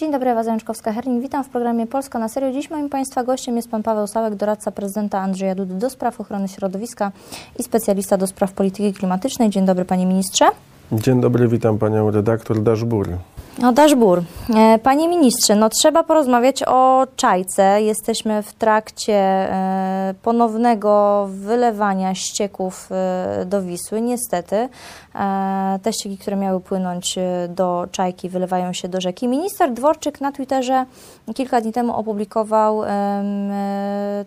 Dzień dobry, Ewa Zajączkowska-Herling. Witam w programie Polska na serio. Dziś moim Państwa gościem jest Pan Paweł Sałek, doradca prezydenta Andrzeja Dudy do spraw ochrony środowiska i specjalista do spraw polityki klimatycznej. Dzień dobry, Panie Ministrze. Dzień dobry, witam Panią redaktor Daszbur. No, Daszbur. E, Panie Ministrze, no trzeba porozmawiać o czajce. Jesteśmy w trakcie e, ponownego wylewania ścieków e, do Wisły. Niestety te ścieki, które miały płynąć do czajki, wylewają się do rzeki. Minister Dworczyk na Twitterze kilka dni temu opublikował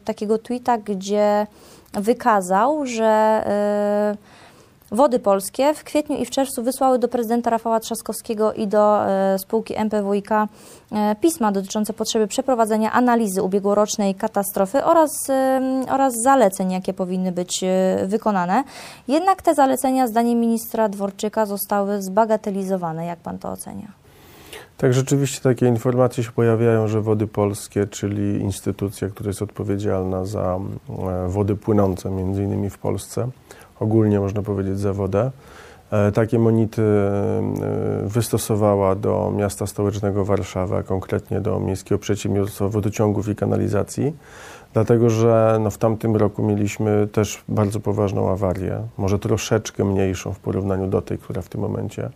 takiego tweeta, gdzie wykazał, że Wody Polskie w kwietniu i w czerwcu wysłały do prezydenta Rafała Trzaskowskiego i do e, spółki MPWiK e, pisma dotyczące potrzeby przeprowadzenia analizy ubiegłorocznej katastrofy oraz, oraz zaleceń, jakie powinny być e, wykonane. Jednak te zalecenia, zdaniem ministra Dworczyka, zostały zbagatelizowane. Jak pan to ocenia? Tak, rzeczywiście takie informacje się pojawiają, że Wody Polskie, czyli instytucja, która jest odpowiedzialna za wody płynące, między innymi w Polsce, ogólnie można powiedzieć za wodę. E, takie monity e, wystosowała do miasta stołecznego Warszawy, a konkretnie do Miejskiego Przedsiębiorstwa Wodociągów i Kanalizacji, dlatego że no, w tamtym roku mieliśmy też bardzo poważną awarię, może troszeczkę mniejszą w porównaniu do tej, która w tym momencie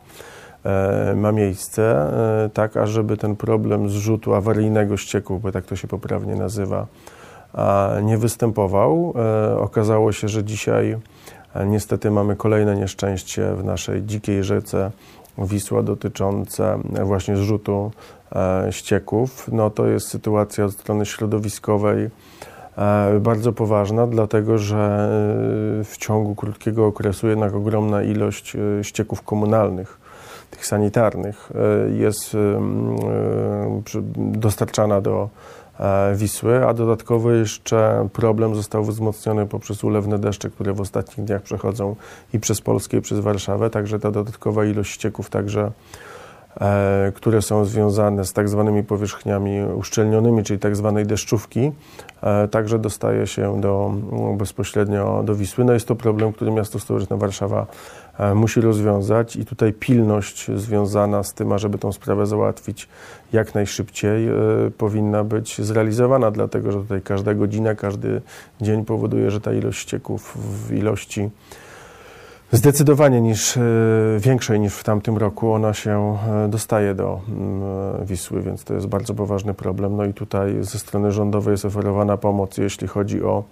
e, ma miejsce, tak ażeby ten problem zrzutu awaryjnego ścieku, bo tak to się poprawnie nazywa, nie występował. Okazało się, że dzisiaj Niestety mamy kolejne nieszczęście w naszej dzikiej rzece Wisła dotyczące właśnie zrzutu e, ścieków. No to jest sytuacja od strony środowiskowej e, bardzo poważna, dlatego że e, w ciągu krótkiego okresu jednak ogromna ilość ścieków komunalnych, tych sanitarnych, jest dostarczana do E, Wisły, a dodatkowo jeszcze problem został wzmocniony poprzez ulewne deszcze, które w ostatnich dniach przechodzą i przez Polskę, i przez Warszawę, także ta dodatkowa ilość ścieków także e, które są związane z tak zwanymi powierzchniami uszczelnionymi, czyli tak zwanej deszczówki, e, także dostaje się do, bezpośrednio do Wisły. No jest to problem, który miasto stołeczne Warszawa E, musi rozwiązać i tutaj pilność związana z tym, ażeby tą sprawę załatwić jak najszybciej, e, powinna być zrealizowana, dlatego że tutaj każda godzina, każdy dzień powoduje, że ta ilość ścieków w ilości zdecydowanie niż, e, większej niż w tamtym roku, ona się dostaje do Wisły, więc to jest bardzo poważny problem. No i tutaj ze strony rządowej jest oferowana pomoc, jeśli chodzi o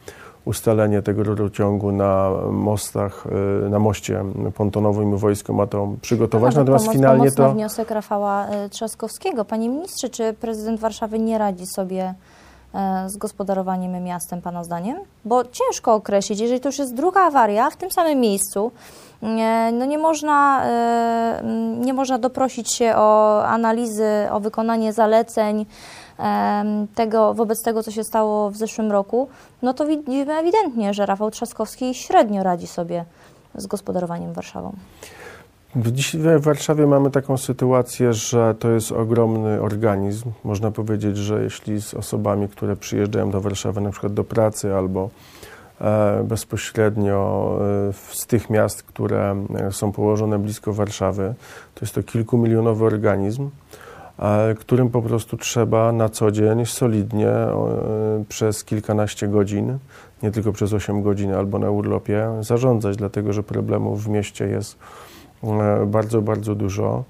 ustalenie tego rurociągu na mostach, y, na moście pontonowym wojsko ma to przygotować. No, Natomiast pomoc, finalnie to... wniosek Rafała y, Trzaskowskiego. Panie ministrze, czy prezydent Warszawy nie radzi sobie y, z gospodarowaniem miastem, Pana zdaniem? Bo ciężko określić, jeżeli to już jest druga awaria w tym samym miejscu, no nie można, nie można doprosić się o analizy, o wykonanie zaleceń, tego, wobec tego, co się stało w zeszłym roku, no to widzimy ewidentnie, że Rafał Trzaskowski średnio radzi sobie z gospodarowaniem Warszawą. W Warszawie mamy taką sytuację, że to jest ogromny organizm. Można powiedzieć, że jeśli z osobami, które przyjeżdżają do Warszawy na przykład do pracy albo e, bezpośrednio e, z tych miast, które e, są położone blisko Warszawy, to jest to kilkumilionowy organizm którym po prostu trzeba na co dzień solidnie przez kilkanaście godzin, nie tylko przez 8 godzin albo na urlopie, zarządzać, dlatego że problemów w mieście jest e, bardzo, bardzo dużo.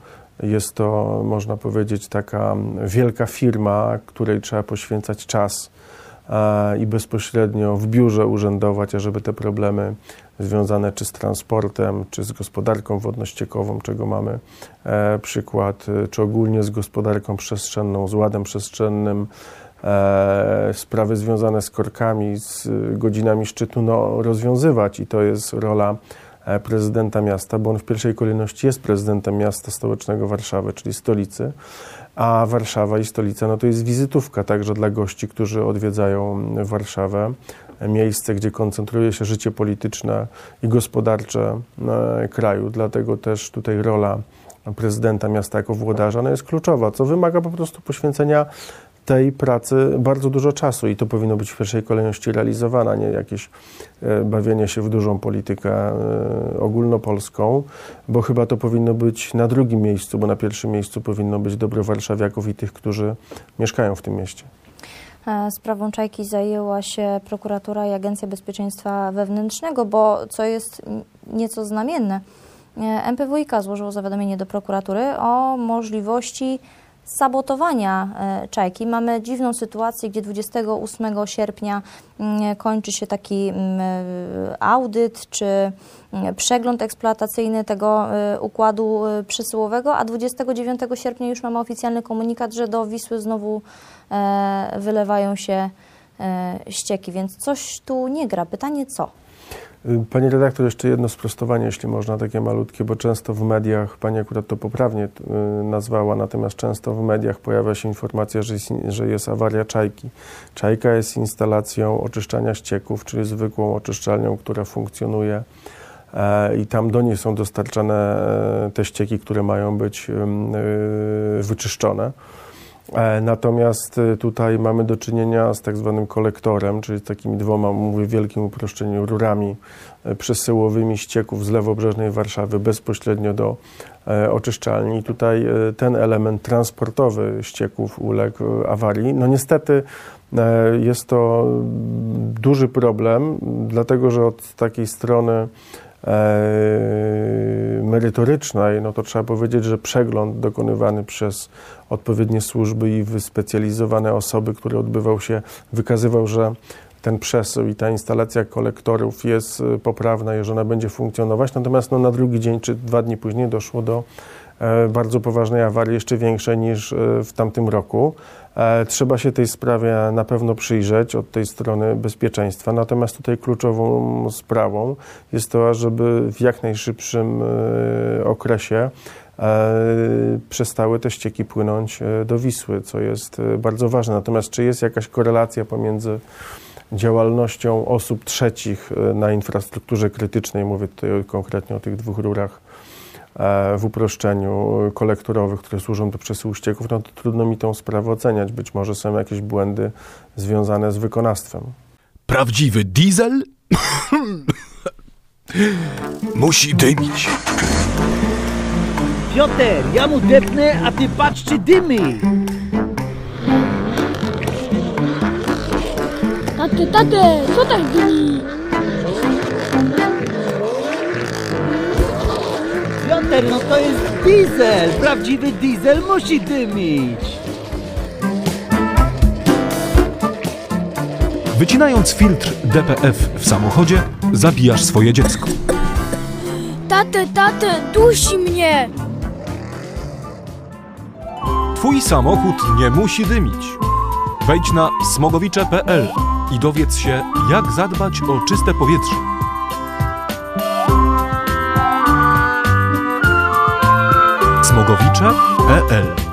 Jest to, można powiedzieć, taka wielka firma, której trzeba poświęcać czas i bezpośrednio w biurze urzędować, ażeby te problemy związane czy z transportem, czy z gospodarką wodno-ściekową, czego mamy e, przykład, e, czy ogólnie z gospodarką przestrzenną, z ładem przestrzennym, e, sprawy związane z korkami, z godzinami szczytu, no, rozwiązywać. I to jest rola prezydenta miasta, bo on w pierwszej kolejności jest prezydentem miasta stołecznego Warszawy, czyli stolicy, a Warszawa i stolica no to jest wizytówka także dla gości, którzy odwiedzają Warszawę miejsce, gdzie koncentruje się życie polityczne i gospodarcze e, kraju. Dlatego też tutaj rola prezydenta miasta jako włodarza no jest kluczowa, co wymaga po prostu poświęcenia tej pracy bardzo dużo czasu i to powinno być w pierwszej kolejności realizowane, nie jakieś e, bawienie się w dużą politykę e, ogólnopolską, bo chyba to powinno być na drugim miejscu, bo na pierwszym miejscu powinno być dobro warszawiaków i tych, którzy mieszkają w tym mieście. E, sprawą Czajki zajęła się prokuratura i Agencja Bezpieczeństwa Wewnętrznego, bo co jest nieco znamienne, MPWiK złożyło zawiadomienie do prokuratury o możliwości sabotowania e, czajki. Mamy dziwną sytuację, gdzie 28 sierpnia mm, kończy się taki mm, e, audyt czy mm, przegląd eksploatacyjny tego e, układu przesyłowego, a 29 sierpnia już mamy oficjalny komunikat, że do Wisły znowu wylewają się ścieki, więc coś tu nie gra. Pytanie co? Pani redaktor, jeszcze jedno sprostowanie, jeśli można, takie malutkie, bo często w mediach, Pani akurat to poprawnie y, nazwała, natomiast często w mediach pojawia się informacja, że jest, że jest awaria czajki. Czajka jest instalacją oczyszczania ścieków, czyli zwykłą oczyszczalnią, która funkcjonuje e, i tam do niej są dostarczane e, te ścieki, które mają być y, wyczyszczone. E, natomiast y, tutaj mamy do czynienia z tak zwanym kolektorem, czyli takimi dwoma, mówię w wielkim uproszczeniu, rurami e, przesyłowymi ścieków z lewobrzeżnej Warszawy bezpośrednio do e, oczyszczalni. Tutaj ten element transportowy ścieków uległ awarii. No niestety jest to duży problem, dlatego że od takiej strony merytorycznej, no to trzeba powiedzieć, że przegląd dokonywany przez odpowiednie służby i wyspecjalizowane osoby, które odbywał się, wykazywał, że ten przesył i ta instalacja kolektorów jest y, poprawna i że ona będzie funkcjonować. Natomiast no, na drugi dzień czy dwa dni później doszło do e, bardzo poważnej awarii, jeszcze większej niż e, w tamtym roku. E, trzeba się tej sprawie na pewno przyjrzeć od tej strony bezpieczeństwa. Natomiast tutaj kluczową sprawą jest to, żeby w jak najszybszym okresie E, przestały te ścieki płynąć e, do Wisły, co jest e, bardzo ważne. Natomiast czy jest jakaś korelacja pomiędzy działalnością osób trzecich na infrastrukturze krytycznej, mówię tutaj konkretnie o tych dwóch rurach w uproszczeniu kolektorowych, które służą do przesyłu ścieków, no to trudno mi tą sprawę oceniać. Być może są jakieś błędy związane z wykonawstwem. Prawdziwy diesel musi dymić. Piotr, ja mu depnę, a ty patrz czy dymy. Tate, tate, co tak dymi? No to jest diesel. Prawdziwy diesel musi dymić. Wycinając filtr DPF w samochodzie, zabijasz swoje dziecko. Tate, tate, dusi mnie! Twój samochód nie musi dymić. Wejdź na smogowicze.pl i dowiedz się, jak zadbać o czyste powietrze. smogowicze.pl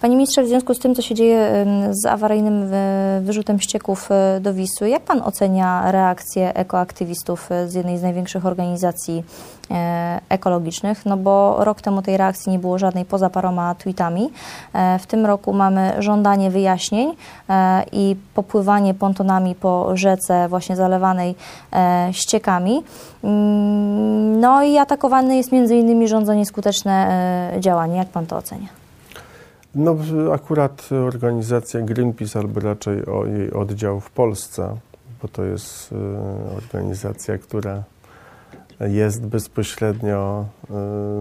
Panie ministrze, w związku z tym, co się dzieje z awaryjnym wyrzutem ścieków e, do Wisły, jak pan ocenia reakcję ekoaktywistów e, z jednej z największych organizacji e, ekologicznych? No bo rok temu tej reakcji nie było żadnej poza paroma tweetami. W tym roku mamy żądanie wyjaśnień i popływanie pontonami po rzece właśnie zalewanej ściekami. Mm, no i atakowane jest między innymi rządzenie skuteczne działanie. Jak pan to ocenia? No, akurat organizacja Greenpeace, albo raczej o jej oddział w Polsce, bo to jest y, organizacja, która jest bezpośrednio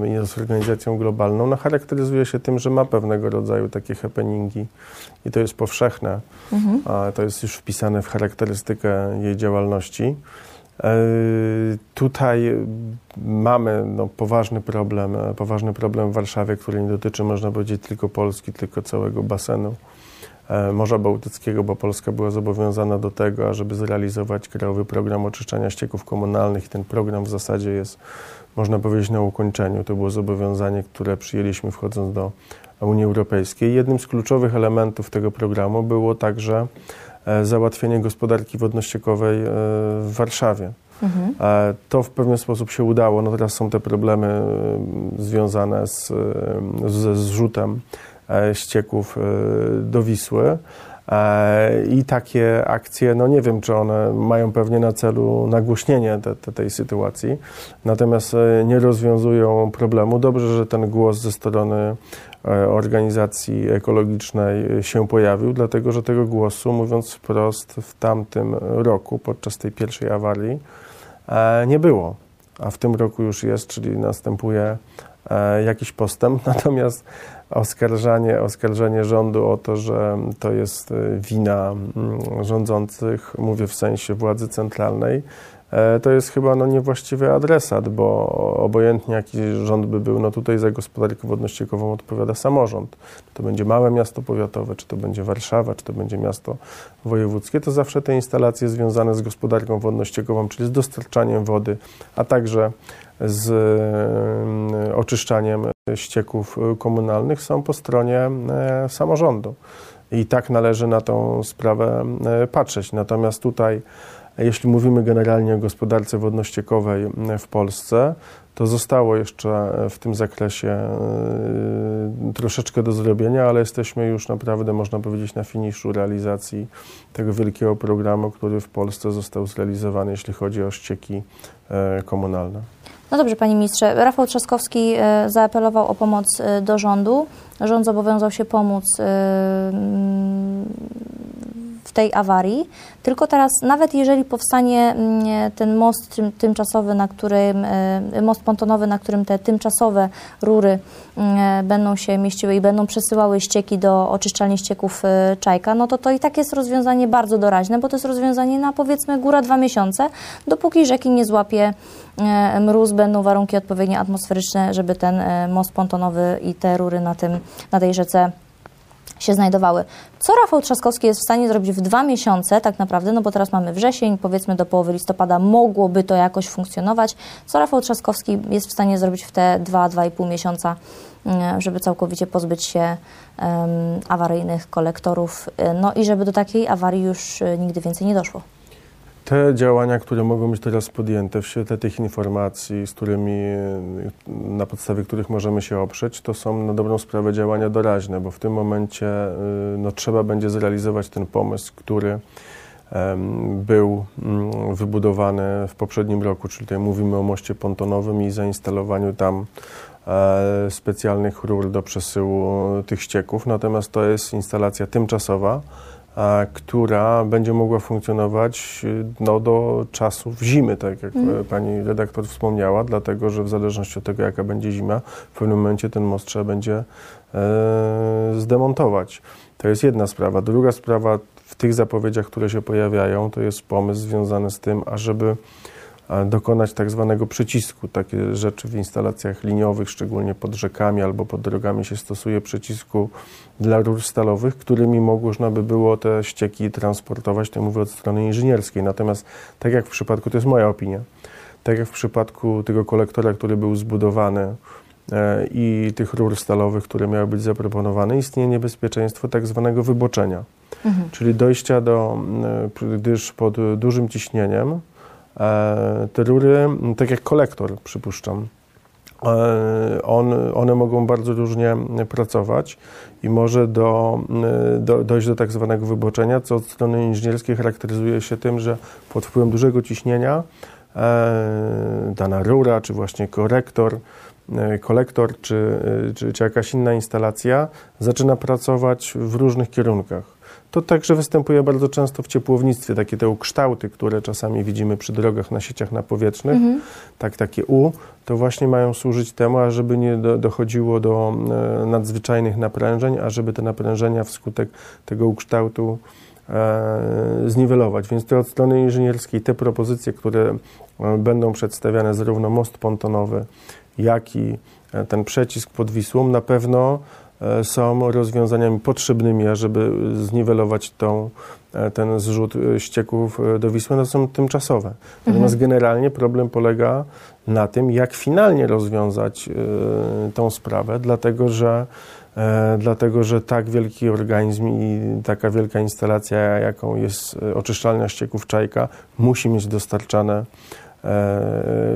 y, jest organizacją globalną, no, charakteryzuje się tym, że ma pewnego rodzaju takie happeningi i to jest powszechne. Mhm. A to jest już wpisane w charakterystykę jej działalności. E, tutaj mamy no, poważny problem, e, poważny problem w Warszawie, który nie dotyczy, można powiedzieć, tylko Polski, tylko całego basenu e, Morza Bałtyckiego, bo Polska była zobowiązana do tego, ażeby zrealizować krajowy program oczyszczania ścieków komunalnych i ten program w zasadzie jest, można powiedzieć, na ukończeniu. To było zobowiązanie, które przyjęliśmy wchodząc do Unii Europejskiej. Jednym z kluczowych elementów tego programu było także załatwienie gospodarki wodno-ściekowej e, w Warszawie. E, To w pewien sposób się udało. No teraz są te problemy e, związane z, e, ze zrzutem e, ścieków e, do Wisły. E, I takie akcje, no nie wiem, czy one mają pewnie na celu nagłośnienie te, te, tej sytuacji, natomiast e, nie rozwiązują problemu. Dobrze, że ten głos ze strony e, organizacji ekologicznej się pojawił, dlatego że tego głosu, mówiąc wprost, w tamtym roku, podczas tej pierwszej awarii, nie było. A w tym roku już jest, czyli następuje jakiś postęp. Natomiast oskarżanie, oskarżenie rządu o to, że to jest e, wina mm, rządzących, mówię w sensie władzy centralnej, e, to jest chyba no, niewłaściwy adresat, bo obojętnie jaki rząd by był, no tutaj za gospodarkę wodno-ściekową odpowiada samorząd. Czy to będzie małe miasto powiatowe, czy to będzie Warszawa, czy to będzie miasto wojewódzkie, to zawsze te instalacje związane z gospodarką wodno-ściekową, czyli z dostarczaniem wody, a także z e, oczyszczaniem ścieków e, komunalnych są po stronie e, samorządu. I tak należy na tą sprawę e, patrzeć. Natomiast tutaj, jeśli mówimy generalnie o gospodarce wodno-ściekowej e, w Polsce, to zostało jeszcze w tym zakresie troszeczkę do zrobienia, ale jesteśmy już naprawdę, można powiedzieć, na finiszu realizacji tego wielkiego programu, który w Polsce został zrealizowany, jeśli chodzi o ścieki komunalne. No dobrze, panie ministrze. Rafał Trzaskowski e, zaapelował o pomoc e, do rządu. Rząd zobowiązał się pomóc e, w tej awarii. Tylko teraz, nawet jeżeli powstanie mm, ten most tym, tymczasowy, na którym, e, most pontonowy, na którym te tymczasowe rury mm, będą się mieściły i będą przesyłały ścieki do oczyszczalni ścieków e, Czajka, no to to i tak jest rozwiązanie bardzo doraźne, bo to jest rozwiązanie na powiedzmy góra dwa miesiące, dopóki rzeki nie złapie e, mróz, będą warunki odpowiednio atmosferyczne, żeby ten e, most pontonowy i te rury na, tym, na tej rzece się znajdowały. Co Rafał Trzaskowski jest w stanie zrobić w dwa miesiące, tak naprawdę, no bo teraz mamy wrzesień, powiedzmy do połowy listopada mogłoby to jakoś funkcjonować. Co Rafał Trzaskowski jest w stanie zrobić w te dwa, dwa i pół miesiąca, mm, żeby całkowicie pozbyć się em, awaryjnych kolektorów, no i żeby do takiej awarii już y, nigdy więcej nie doszło. Te działania, które mogą być teraz podjęte w świetle tych informacji, z którymi, na podstawie których możemy się oprzeć, to są na dobrą sprawę działania doraźne, bo w tym momencie y, no, trzeba będzie zrealizować ten pomysł, który em, był mm, wybudowany w poprzednim roku, czyli tutaj mówimy o moście pontonowym i zainstalowaniu tam e, specjalnych rur do przesyłu tych ścieków. Natomiast to jest instalacja tymczasowa, która będzie mogła funkcjonować y, no, do czasów zimy, tak jak e, pani redaktor wspomniała, dlatego że w zależności od tego, jaka będzie zima, w pewnym momencie ten most trzeba będzie e, zdemontować. To jest jedna sprawa. Druga sprawa w tych zapowiedziach, które się pojawiają, to jest pomysł związany z tym, ażeby e, dokonać tak zwanego przycisku. Takie rzeczy w instalacjach liniowych, szczególnie pod rzekami albo pod drogami się stosuje przycisku dla rur stalowych, którymi można by było te ścieki transportować, to mówię od strony inżynierskiej. Natomiast tak jak w przypadku, to jest moja opinia, tak jak w przypadku tego kolektora, który był zbudowany e, i tych rur stalowych, które miały być zaproponowane, istnieje niebezpieczeństwo tak zwanego wyboczenia, czyli dojścia do, e, gdyż pod dużym ciśnieniem te rury, tak jak kolektor przypuszczam, e, on, one mogą bardzo różnie pracować i może do, do, dojść do tak zwanego wyboczenia, co od strony inżynierskiej charakteryzuje się tym, że pod wpływem dużego ciśnienia e, dana rura, czy właśnie korektor, e, kolektor, czy, e, czy, czy jakaś inna instalacja zaczyna pracować w różnych kierunkach. To także występuje bardzo często w ciepłownictwie, takie te ukształty, które czasami widzimy przy drogach na sieciach napowietrznych, tak takie U, to właśnie mają służyć temu, ażeby nie do, dochodziło do e, nadzwyczajnych naprężeń, ażeby te naprężenia wskutek tego ukształtu e, zniwelować. Więc to od strony inżynierskiej te propozycje, które e, będą przedstawiane, zarówno most pontonowy, jak i e, ten przecisk pod Wisłą, na pewno są rozwiązaniami potrzebnymi, ażeby zniwelować tą, e, ten zrzut e, ścieków e, do Wisły, no są tymczasowe. Natomiast generalnie problem polega na tym, jak finalnie rozwiązać e, tą sprawę, dlatego że E, dlatego że tak wielki organizm i taka wielka instalacja, jaką jest e, oczyszczalnia ścieków Czajka, musi mieć dostarczane e,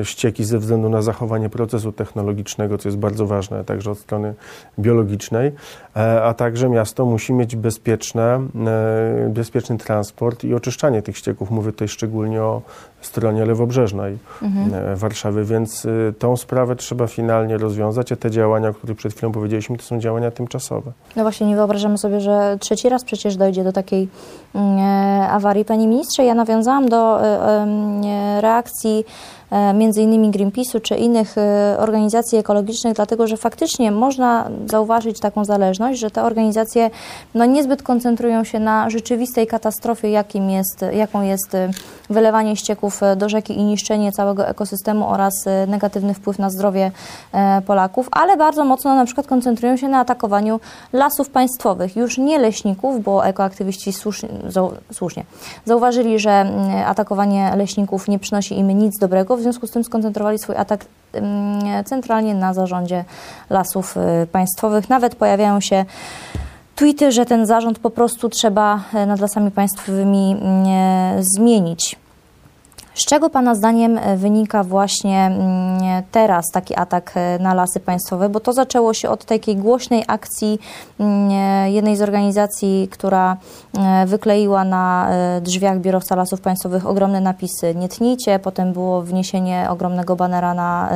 ścieki ze względu na zachowanie procesu technologicznego, co jest bardzo ważne także od strony biologicznej, e, a także miasto musi mieć bezpieczne, e, bezpieczny transport i oczyszczanie tych ścieków. Mówię tutaj szczególnie o stronie lewobrzeżnej e, Warszawy, więc e, tą sprawę trzeba finalnie rozwiązać, a te działania, o których przed chwilą powiedzieliśmy, to są działania tymczasowe. No właśnie, nie wyobrażamy sobie, że trzeci raz przecież dojdzie do takiej mm, e, awarii. Panie ministrze, ja nawiązałam do e, reakcji e, między innymi Greenpeace'u czy innych e, organizacji ekologicznych, dlatego że faktycznie można zauważyć taką zależność, że te organizacje no, niezbyt koncentrują się na rzeczywistej katastrofie, jakim jest, jaką jest e, wylewanie ścieków do rzeki i niszczenie całego ekosystemu oraz negatywny wpływ na zdrowie Polaków, ale bardzo mocno na przykład koncentrują się na atakowaniu lasów państwowych, już nie leśników, bo ekoaktywiści słusznie, słusznie zauważyli, że mm, atakowanie leśników nie przynosi im nic dobrego, w związku z tym skoncentrowali swój atak mm, centralnie na zarządzie lasów y, państwowych. Nawet pojawiają się tweety, że ten zarząd po prostu trzeba e, nad lasami państwowymi mm, zmienić. Z czego Pana zdaniem e, wynika właśnie mm, teraz taki atak e, na lasy państwowe? Bo to zaczęło się od takiej głośnej akcji mm, e, jednej z organizacji, która wykleiła na drzwiach biurowca lasów państwowych ogromne napisy nie tnijcie, potem było wniesienie ogromnego banera na,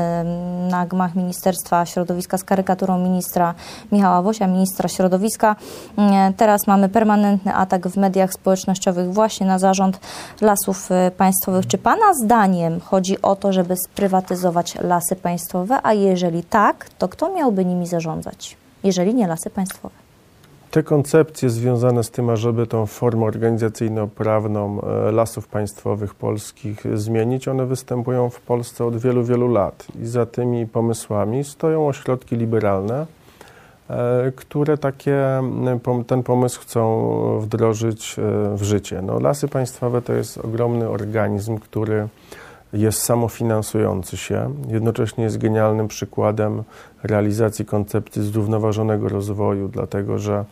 na gmach Ministerstwa Środowiska z karykaturą ministra Michała Wosia, ministra środowiska. Mm, Teraz mamy permanentny atak w mediach społecznościowych właśnie na zarząd lasów państwowych. Czy Pana zdaniem chodzi o to, żeby sprywatyzować lasy państwowe, a jeżeli tak, to kto miałby nimi zarządzać, jeżeli nie lasy państwowe? Te koncepcje związane z tym, ażeby tą formę organizacyjno-prawną e, lasów państwowych polskich zmienić, one występują w Polsce od wielu, wielu lat. I za tymi pomysłami stoją ośrodki liberalne, które takie, ten pomysł chcą wdrożyć e, w życie. No, lasy państwowe to jest ogromny organizm, który jest samofinansujący się, jednocześnie jest genialnym przykładem realizacji koncepcji zrównoważonego rozwoju, dlatego że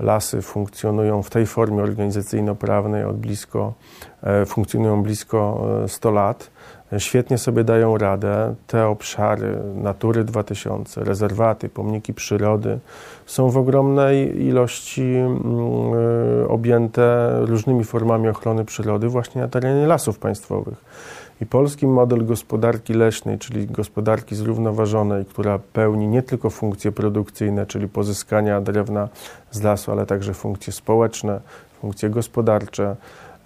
lasy funkcjonują w tej formie organizacyjno-prawnej od blisko, e, funkcjonują blisko e, 100 lat. E, Świetnie sobie dają radę. Te obszary Natury 2000, rezerwaty, pomniki przyrody są w ogromnej ilości mm, e, objęte różnymi formami ochrony przyrody właśnie na terenie lasów państwowych. I polski model gospodarki leśnej, czyli gospodarki zrównoważonej, która pełni nie tylko funkcje produkcyjne, czyli pozyskania drewna z lasu, ale także funkcje społeczne, funkcje gospodarcze,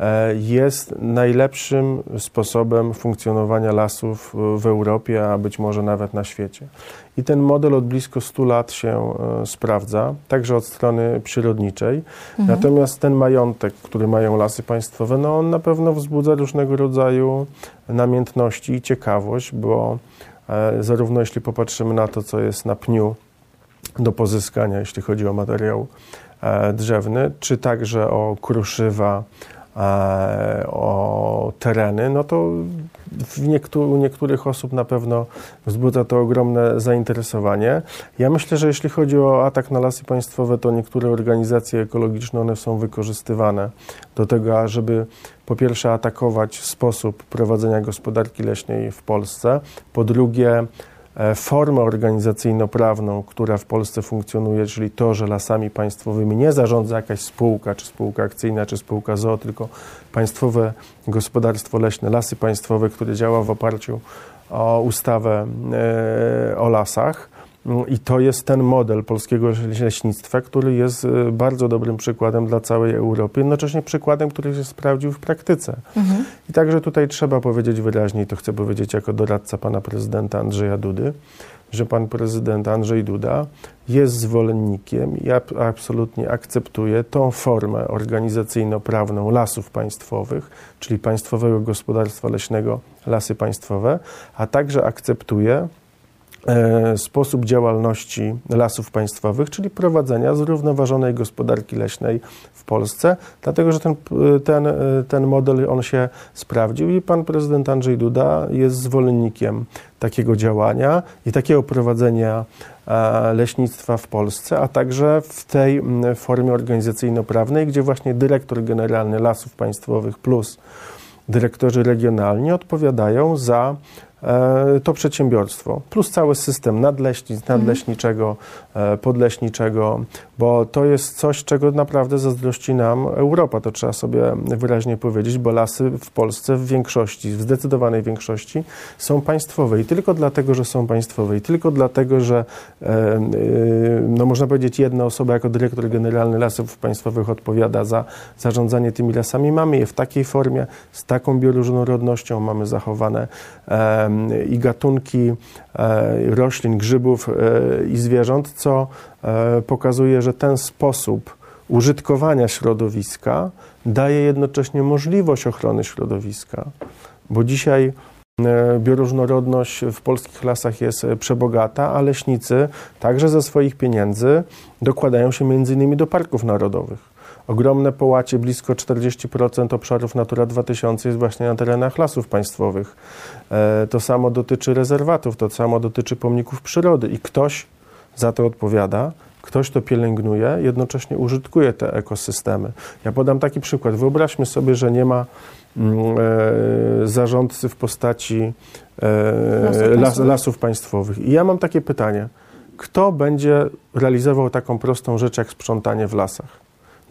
e, jest najlepszym sposobem funkcjonowania lasów w Europie, a być może nawet na świecie. I ten model od blisko 100 lat się e, sprawdza, także od strony przyrodniczej. Natomiast ten majątek, który mają lasy państwowe, no on na pewno wzbudza różnego rodzaju namiętności i ciekawość, bo e, zarówno jeśli popatrzymy na to, co jest na pniu do pozyskania, jeśli chodzi o materiał e, drzewny, czy także o kruszywa, o tereny, no to w u niektórych osób na pewno wzbudza to ogromne zainteresowanie. Ja myślę, że jeśli chodzi o atak na lasy państwowe, to niektóre organizacje ekologiczne, one są wykorzystywane do tego, ażeby po pierwsze atakować sposób prowadzenia gospodarki leśnej w Polsce, po drugie formę organizacyjno-prawną, która w Polsce funkcjonuje, czyli to, że lasami państwowymi nie zarządza jakaś spółka, czy spółka akcyjna, czy spółka ZOO, tylko państwowe gospodarstwo leśne, lasy państwowe, które działa w oparciu o ustawę e, o lasach. Mm, I to jest ten model polskiego leśnictwa, który jest e, bardzo dobrym przykładem dla całej Europy, jednocześnie przykładem, który się sprawdził w praktyce. I także tutaj trzeba powiedzieć wyraźnie, i to chcę powiedzieć jako doradca pana prezydenta Andrzeja Dudy, że pan prezydent Andrzej Duda jest zwolennikiem i ab- absolutnie akceptuje tą formę organizacyjno-prawną lasów państwowych, czyli Państwowego Gospodarstwa Leśnego Lasy Państwowe, a także akceptuje sposób działalności lasów państwowych, czyli prowadzenia zrównoważonej gospodarki leśnej w Polsce, dlatego że ten, ten, e, ten model on się sprawdził i pan prezydent Andrzej Duda jest zwolennikiem takiego działania i takiego prowadzenia e, leśnictwa w Polsce, a także w tej formie organizacyjno-prawnej, gdzie właśnie dyrektor generalny Lasów Państwowych plus dyrektorzy regionalni odpowiadają za e, to przedsiębiorstwo, plus cały system nadleśnic, nadleśniczego, e, podleśniczego, bo to jest coś, czego naprawdę zazdrości nam Europa, to trzeba sobie wyraźnie powiedzieć, bo lasy w Polsce w większości, w zdecydowanej większości są państwowe i tylko dlatego, że są państwowe i tylko dlatego, że e, e, no można powiedzieć jedna osoba jako dyrektor generalny Lasów Państwowych odpowiada za zarządzanie tymi lasami. Mamy je w takiej formie, z taką bioróżnorodnością, mamy zachowane e, i gatunki e, roślin, grzybów e, i zwierząt, co e, pokazuje, że ten sposób użytkowania środowiska daje jednocześnie możliwość ochrony środowiska, bo dzisiaj bioróżnorodność w polskich lasach jest przebogata, a leśnicy także ze swoich pieniędzy dokładają się między innymi do parków narodowych. Ogromne połacie, blisko 40% obszarów Natura 2000 jest właśnie na terenach lasów państwowych. E, To samo dotyczy rezerwatów, to samo dotyczy pomników przyrody i ktoś za to odpowiada, ktoś to pielęgnuje, jednocześnie użytkuje te ekosystemy. Ja podam taki przykład. Wyobraźmy sobie, że nie ma mm, e, zarządcy w postaci e, Lasów las, państwowych. lasów państwowych. I ja mam takie pytanie. Kto będzie realizował taką prostą rzecz jak sprzątanie w lasach?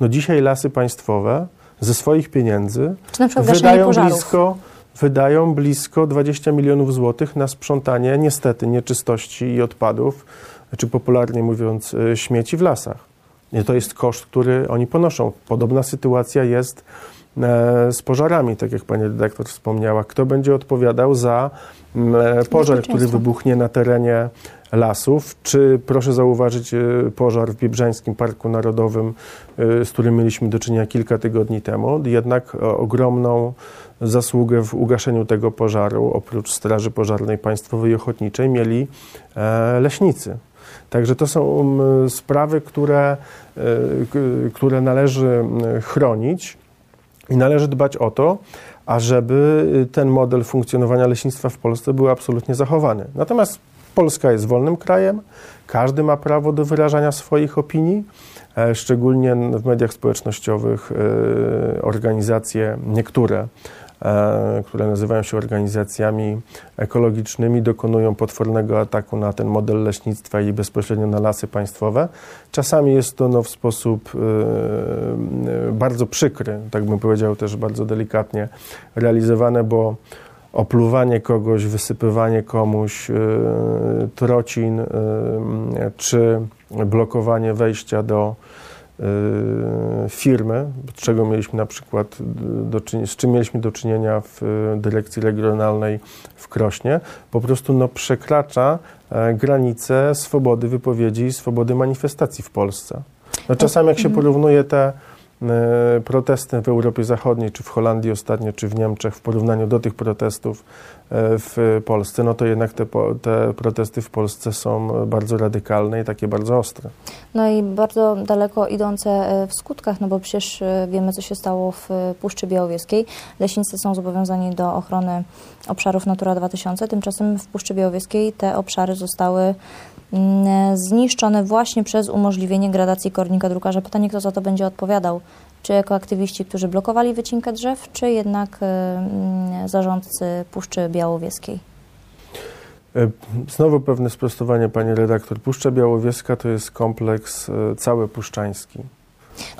No dzisiaj lasy państwowe ze swoich pieniędzy wydają pożarów? blisko, wydają blisko 20 milionów złotych na sprzątanie niestety nieczystości i odpadów, czy popularnie mówiąc y, śmieci w lasach. I to jest koszt, który oni ponoszą. Podobna sytuacja jest z pożarami, tak jak pani redaktor wspomniała. Kto będzie odpowiadał za e, pożar, który wybuchnie na terenie lasów, czy proszę zauważyć e, pożar w Biebrzańskim Parku Narodowym, e, z którym mieliśmy do czynienia kilka tygodni temu. Jednak e, ogromną zasługę w ugaszeniu tego pożaru, oprócz Straży Pożarnej Państwowej i Ochotniczej, mieli e, leśnicy. Także to są sprawy, które, e, które należy chronić i należy dbać o to, ażeby y, ten model funkcjonowania leśnictwa w Polsce był absolutnie zachowany. Natomiast Polska jest wolnym krajem, każdy ma prawo do wyrażania swoich opinii, e, szczególnie w mediach społecznościowych e, organizacje, niektóre, które nazywają się organizacjami ekologicznymi, dokonują potwornego ataku na ten model leśnictwa i bezpośrednio na lasy państwowe. Czasami jest to no, w sposób e, e, bardzo przykry, tak bym powiedział też bardzo delikatnie, realizowane, bo opluwanie kogoś, wysypywanie komuś e, trocin e, czy blokowanie wejścia do e, firmy, z czego mieliśmy na przykład do, z czym mieliśmy do czynienia w e, dyrekcji regionalnej w Krośnie, po prostu no, przekracza e, granice swobody wypowiedzi i swobody manifestacji w Polsce. No, czasami jak się porównuje te protesty w Europie Zachodniej, czy w Holandii ostatnio, czy w Niemczech w porównaniu do tych protestów e, w Polsce, no to jednak te, te protesty w Polsce są bardzo radykalne i takie bardzo ostre. No i bardzo daleko idące e, w skutkach, no bo przecież e, wiemy, co się stało w e, Puszczy Białowieskiej. Leśnicy są zobowiązani do ochrony obszarów Natura 2000, tymczasem w Puszczy Białowieskiej te obszary zostały zniszczone właśnie przez umożliwienie gradacji kornika drukarza. Pytanie, kto za to będzie odpowiadał? Czy jako aktywiści, którzy blokowali wycinkę drzew, czy jednak e, mm, zarządcy Puszczy Białowieskiej? E, Znowu pewne sprostowanie, pani redaktor. Puszcza Białowieska to jest kompleks e, cały puszczański.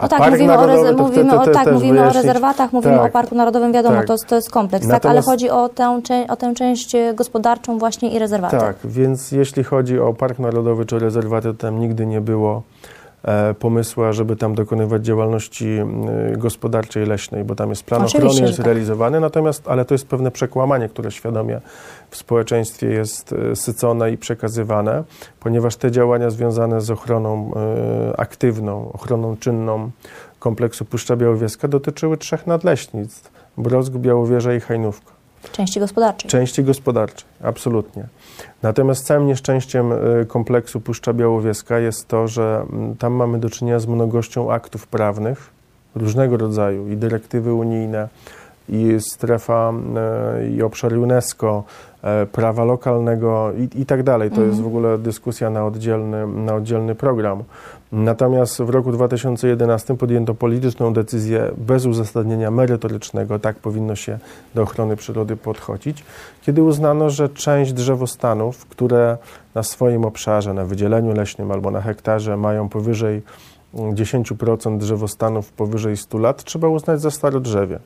No tak, mówimy, o, Narodowy reze- to mówimy, wtedy o, też tak, mówimy o rezerwatach, mówimy Tak, o Parku Narodowym, wiadomo, tak. to, to jest kompleks, tak, ale Natomiast- chodzi o tę, o tę część e, gospodarczą właśnie i rezerwaty. Tak, więc jeśli chodzi o Park Narodowy czy rezerwaty, to tam nigdy nie było e, pomysłu, żeby tam dokonywać działalności m, gospodarczej leśnej, bo tam jest plan Oczywiście, ochrony, jest tak. realizowany, natomiast, ale to jest pewne przekłamanie, które świadomie w społeczeństwie jest e, sycone i przekazywane, ponieważ te działania związane z ochroną e, aktywną, ochroną czynną kompleksu Puszcza Białowieska dotyczyły trzech nadleśnictw, Brosk, Białowieża i Hajnówka. Części gospodarczej. Części gospodarczej, absolutnie. Natomiast całym nieszczęściem y, kompleksu Puszcza Białowieska jest to, że mm, tam mamy do czynienia z mnogością aktów prawnych różnego rodzaju i dyrektywy unijne, i strefa e, i obszar UNESCO, e, prawa lokalnego i, i tak dalej. To jest w ogóle dyskusja na oddzielny, na oddzielny program. Natomiast w roku 2011 podjęto polityczną decyzję bez uzasadnienia merytorycznego, tak powinno się do ochrony przyrody podchodzić, kiedy uznano, że część drzewostanów, które na swoim obszarze, na wydzieleniu leśnym albo na hektarze mają powyżej 10% drzewostanów powyżej 100 lat trzeba uznać za starodrzewie.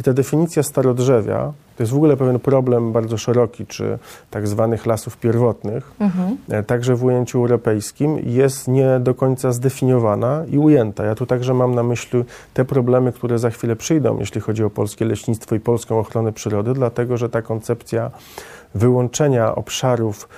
I ta definicja starodrzewia to jest w ogóle pewien problem bardzo szeroki, czy tak zwanych lasów pierwotnych, e, także w ujęciu europejskim, jest nie do końca zdefiniowana i ujęta. Ja tu także mam na myśli te problemy, które za chwilę przyjdą, jeśli chodzi o polskie leśnictwo i polską ochronę przyrody, dlatego że ta koncepcja wyłączenia obszarów,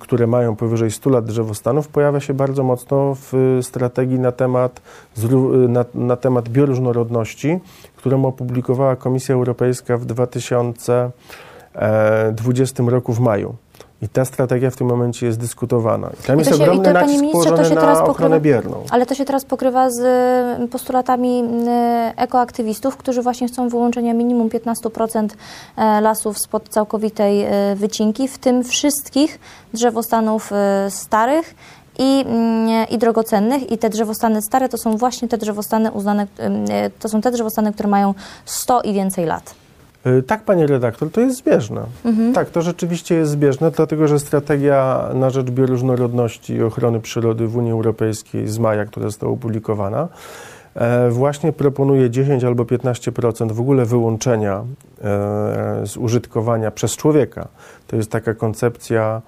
które mają powyżej 100 lat drzewostanów, pojawia się bardzo mocno w y, strategii na temat, y, na, na temat bioróżnorodności, którą opublikowała Komisja Europejska w 2020 roku w maju. I ta strategia w tym momencie jest dyskutowana. I tam I jest się- ogromny to, nacisk ministrze, położony na ochronę bierną. Ale to się teraz pokrywa z y, postulatami y, ekoaktywistów, którzy właśnie chcą wyłączenia minimum 15% e, lasów spod całkowitej y, wycinki, w tym wszystkich drzewostanów y, starych i, mm, i drogocennych. I te drzewostany stare to są właśnie te drzewostany uznane, to są te drzewostany, które mają 100 i więcej lat. Y, Tak, panie redaktor, to jest zbieżne. Tak, to rzeczywiście jest zbieżne, dlatego że strategia na rzecz bioróżnorodności i ochrony przyrody w Unii Europejskiej z maja, która została opublikowana, e, właśnie proponuje 10 albo 15% w ogóle wyłączenia e, z użytkowania przez człowieka. To jest taka koncepcja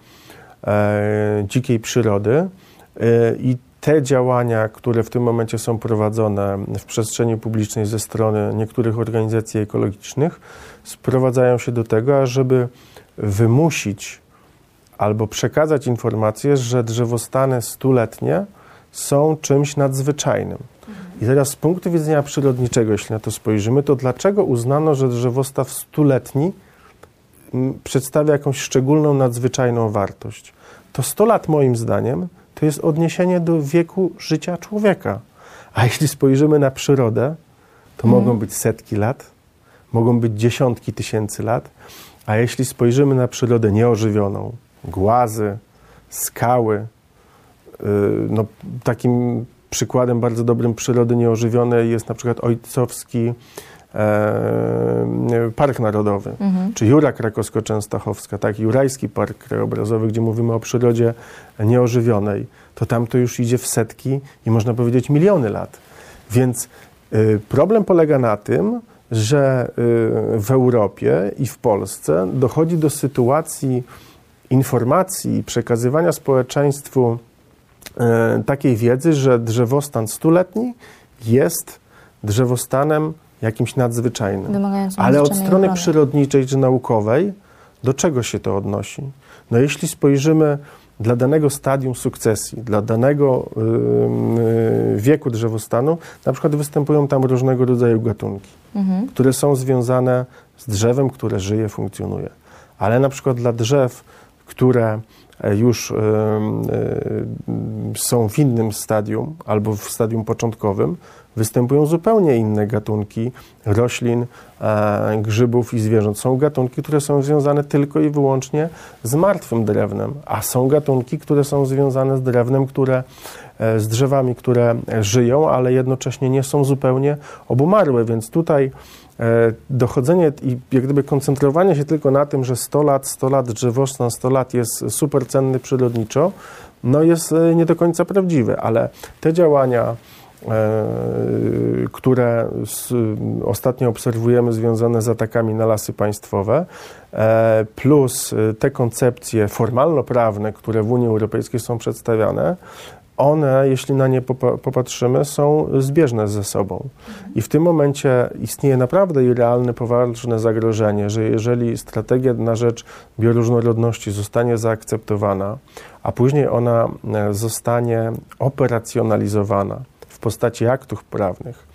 e, dzikiej przyrody i te działania, które w tym momencie są prowadzone w przestrzeni publicznej ze strony niektórych organizacji ekologicznych, sprowadzają się do tego, ażeby wymusić albo przekazać informację, że drzewostany stuletnie są czymś nadzwyczajnym. I teraz z punktu widzenia przyrodniczego, jeśli na to spojrzymy, to dlaczego uznano, że drzewostaw stuletni m, przedstawia jakąś szczególną, nadzwyczajną wartość? To 100 lat moim zdaniem to jest odniesienie do wieku życia człowieka. A jeśli spojrzymy na przyrodę, to mogą być setki lat, mogą być dziesiątki tysięcy lat, a jeśli spojrzymy na przyrodę nieożywioną, głazy, skały, yy, no, takim przykładem bardzo dobrym przyrody nieożywionej jest na przykład ojcowski e, Park Narodowy, czy Jura Krakowsko-Częstochowska, tak, Jurajski Park Krajobrazowy, gdzie mówimy o przyrodzie nieożywionej, to tam to już idzie w setki i można powiedzieć miliony lat. Więc y, problem polega na tym, że y, w Europie i w Polsce dochodzi do sytuacji informacji i przekazywania społeczeństwu e, takiej wiedzy, że drzewostan stuletni jest drzewostanem jakimś nadzwyczajnym. Wymagającym Ale od strony ochrony. przyrodniczej czy naukowej, do czego się to odnosi? No jeśli spojrzymy dla danego stadium sukcesji, dla danego ym, y, wieku drzewostanu, na przykład występują tam różnego rodzaju gatunki, Mhm. które są związane z drzewem, które żyje, funkcjonuje. Ale na przykład dla drzew, które e, już y, są w innym stadium albo w stadium początkowym, występują zupełnie inne gatunki roślin, e, grzybów i zwierząt. Są gatunki, które są związane tylko i wyłącznie z martwym drewnem, a są gatunki, które są związane z drewnem, które, e, z drzewami, które żyją, ale jednocześnie nie są zupełnie obumarłe, więc tutaj e, dochodzenie i jak gdyby koncentrowanie się tylko na tym, że 100 lat, 100 lat drzewostan, 100 lat jest super cenny przyrodniczo, no jest nie do końca prawdziwe, ale te działania, które s, ostatnio obserwujemy związane z atakami na lasy państwowe, e, plus e, te koncepcje formalno-prawne, które w Unii Europejskiej są przedstawiane, one, jeśli na nie popa- popatrzymy, są zbieżne ze sobą. I w tym momencie istnieje naprawdę i realne, poważne zagrożenie, że jeżeli strategia na rzecz bioróżnorodności zostanie zaakceptowana, a później ona e, zostanie operacjonalizowana postaci aktów prawnych,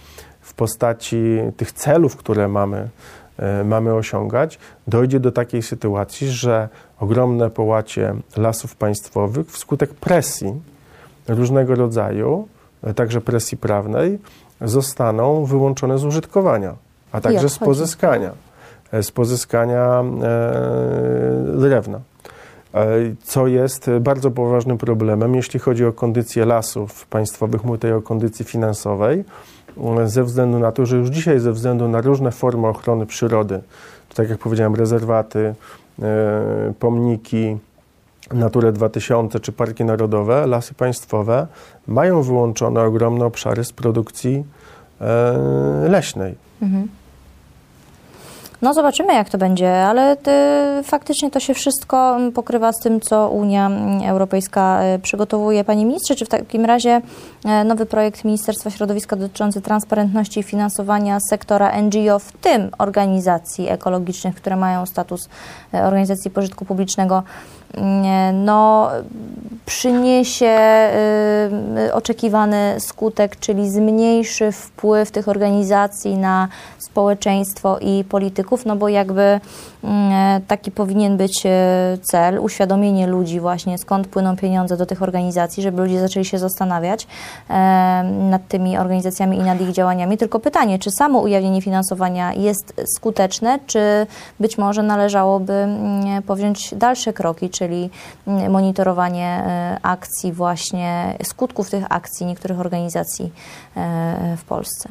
w postaci tych celów, które mamy, e, mamy osiągać, dojdzie do takiej sytuacji, że ogromne połacie lasów państwowych wskutek presji różnego rodzaju, e, także presji prawnej, zostaną wyłączone z użytkowania. a także z odchodzi. pozyskania, e, z pozyskania e, drewna. E, Co jest bardzo poważnym problemem, jeśli chodzi o kondycję lasów państwowych, mówię tutaj o kondycji finansowej, e, ze względu na to, że już dzisiaj ze względu na różne formy ochrony przyrody, tak jak powiedziałem, rezerwaty, e, pomniki, Naturę 2000 czy parki narodowe, lasy państwowe mają wyłączone ogromne obszary z produkcji e, leśnej. No zobaczymy, jak to będzie, ale ty, faktycznie to się wszystko mm, pokrywa z tym, co Unia mm, Europejska e, przygotowuje. Panie ministrze, czy w takim razie e, nowy projekt Ministerstwa Środowiska dotyczący transparentności i finansowania sektora NGO, w tym organizacji ekologicznych, które mają status organizacji pożytku publicznego, no, przyniesie y, oczekiwany skutek, czyli zmniejszy wpływ tych organizacji na społeczeństwo i polityków, no bo jakby mm, taki powinien być e, cel, uświadomienie ludzi właśnie, skąd płyną pieniądze do tych organizacji, żeby ludzie zaczęli się zastanawiać e, nad tymi organizacjami i nad ich działaniami. Tylko pytanie, czy samo ujawnienie finansowania jest skuteczne, czy być może należałoby mm, powziąć dalsze kroki, czyli mm, monitorowanie e, akcji właśnie, skutków tych akcji niektórych organizacji e, w Polsce.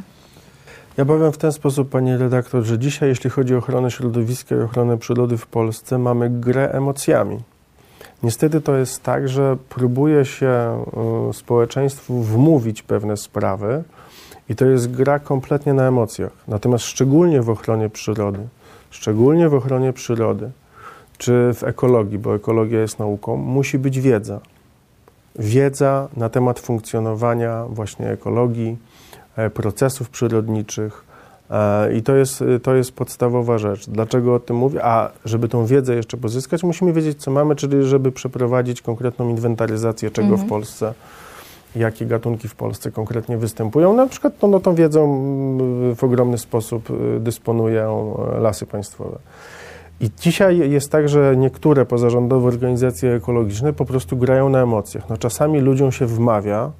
Ja powiem w ten sposób, panie redaktor, że dzisiaj, jeśli chodzi o ochronę środowiska i ochronę przyrody w Polsce, mamy grę emocjami. Niestety to jest tak, że próbuje się y, społeczeństwu wmówić pewne sprawy i to jest gra kompletnie na emocjach. Natomiast szczególnie w ochronie przyrody, szczególnie w ochronie przyrody, czy w ekologii, bo ekologia jest nauką, musi być wiedza. Wiedza na temat funkcjonowania właśnie ekologii, e, procesów przyrodniczych. e, I to jest, to jest podstawowa rzecz. Dlaczego o tym mówię? A żeby tą wiedzę jeszcze pozyskać, musimy wiedzieć, co mamy, czyli żeby przeprowadzić konkretną inwentaryzację, czego w Polsce, jakie gatunki w Polsce konkretnie występują. Na przykład no, no, tą wiedzą mm, w ogromny sposób y, dysponują e, lasy państwowe. I dzisiaj jest tak, że niektóre pozarządowe organizacje ekologiczne po prostu grają na emocjach. No, czasami ludziom się wmawia,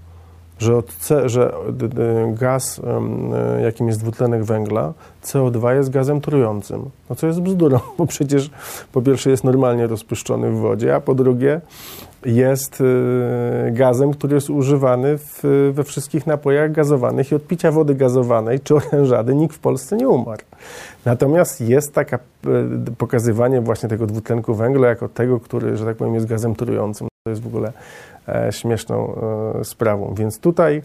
że, od że d- gaz, e, jakim jest dwutlenek węgla, CO2 jest gazem trującym. No co jest bzdurą, bo przecież po pierwsze jest normalnie rozpuszczony w wodzie, a po drugie jest e, gazem, który jest używany w, we wszystkich napojach gazowanych i od picia wody gazowanej czy orężady nikt w Polsce nie umarł. Natomiast jest taka e, pokazywanie właśnie tego dwutlenku węgla jako tego, który, że tak powiem, jest gazem trującym. To jest w ogóle e, śmieszną e, sprawą. Więc tutaj,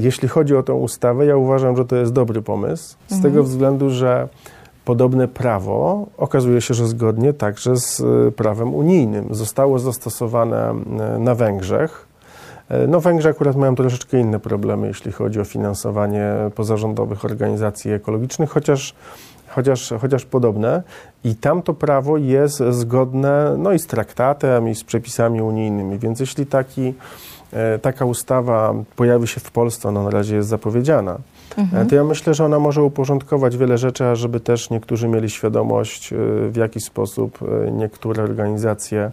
jeśli chodzi o tą ustawę, ja uważam, że to jest dobry pomysł, z tego względu, że podobne prawo okazuje się, że zgodnie także z prawem unijnym zostało zastosowane na Węgrzech. E, No, Węgrzy akurat mają troszeczkę inne problemy, jeśli chodzi o finansowanie pozarządowych organizacji ekologicznych, chociaż, chociaż, chociaż podobne. I tam to prawo jest zgodne no, i z traktatem, i z przepisami unijnymi. Więc jeśli taki, e, taka ustawa pojawi się w Polsce, ona na razie jest zapowiedziana, e, to ja myślę, że ona może uporządkować wiele rzeczy, a żeby też niektórzy mieli świadomość, w jaki sposób niektóre organizacje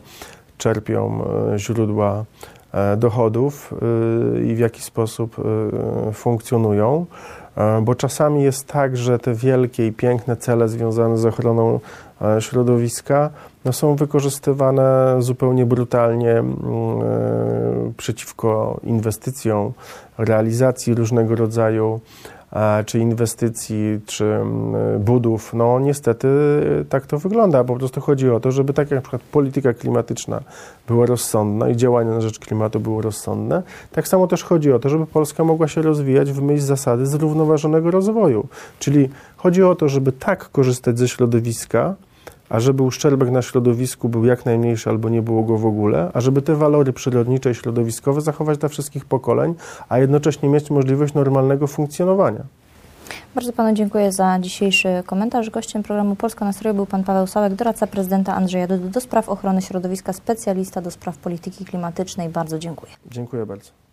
czerpią źródła dochodów e, i w jaki sposób e, funkcjonują. E, Bo czasami jest tak, że te wielkie i piękne cele związane z ochroną e, środowiska no, są wykorzystywane zupełnie brutalnie mm, e, przeciwko inwestycjom, realizacji różnego rodzaju e, czy inwestycji, czy mm, budów. No niestety e, tak to wygląda. Po prostu chodzi o to, żeby tak jak na przykład polityka klimatyczna była rozsądna i działania na rzecz klimatu było rozsądne, tak samo też chodzi o to, żeby Polska mogła się rozwijać w myśl zasady zrównoważonego rozwoju. Czyli chodzi o to, żeby tak korzystać ze środowiska, a żeby uszczerbek na środowisku był jak najmniejszy albo nie było go w ogóle, a żeby te walory przyrodnicze i środowiskowe zachować dla wszystkich pokoleń, a jednocześnie mieć możliwość normalnego funkcjonowania. Bardzo panu dziękuję za dzisiejszy komentarz. Gościem programu Polska na Stroju był pan Paweł Sałek, doradca prezydenta Andrzeja Dudy do spraw ochrony środowiska, specjalista do spraw polityki klimatycznej. Bardzo dziękuję. Dziękuję bardzo.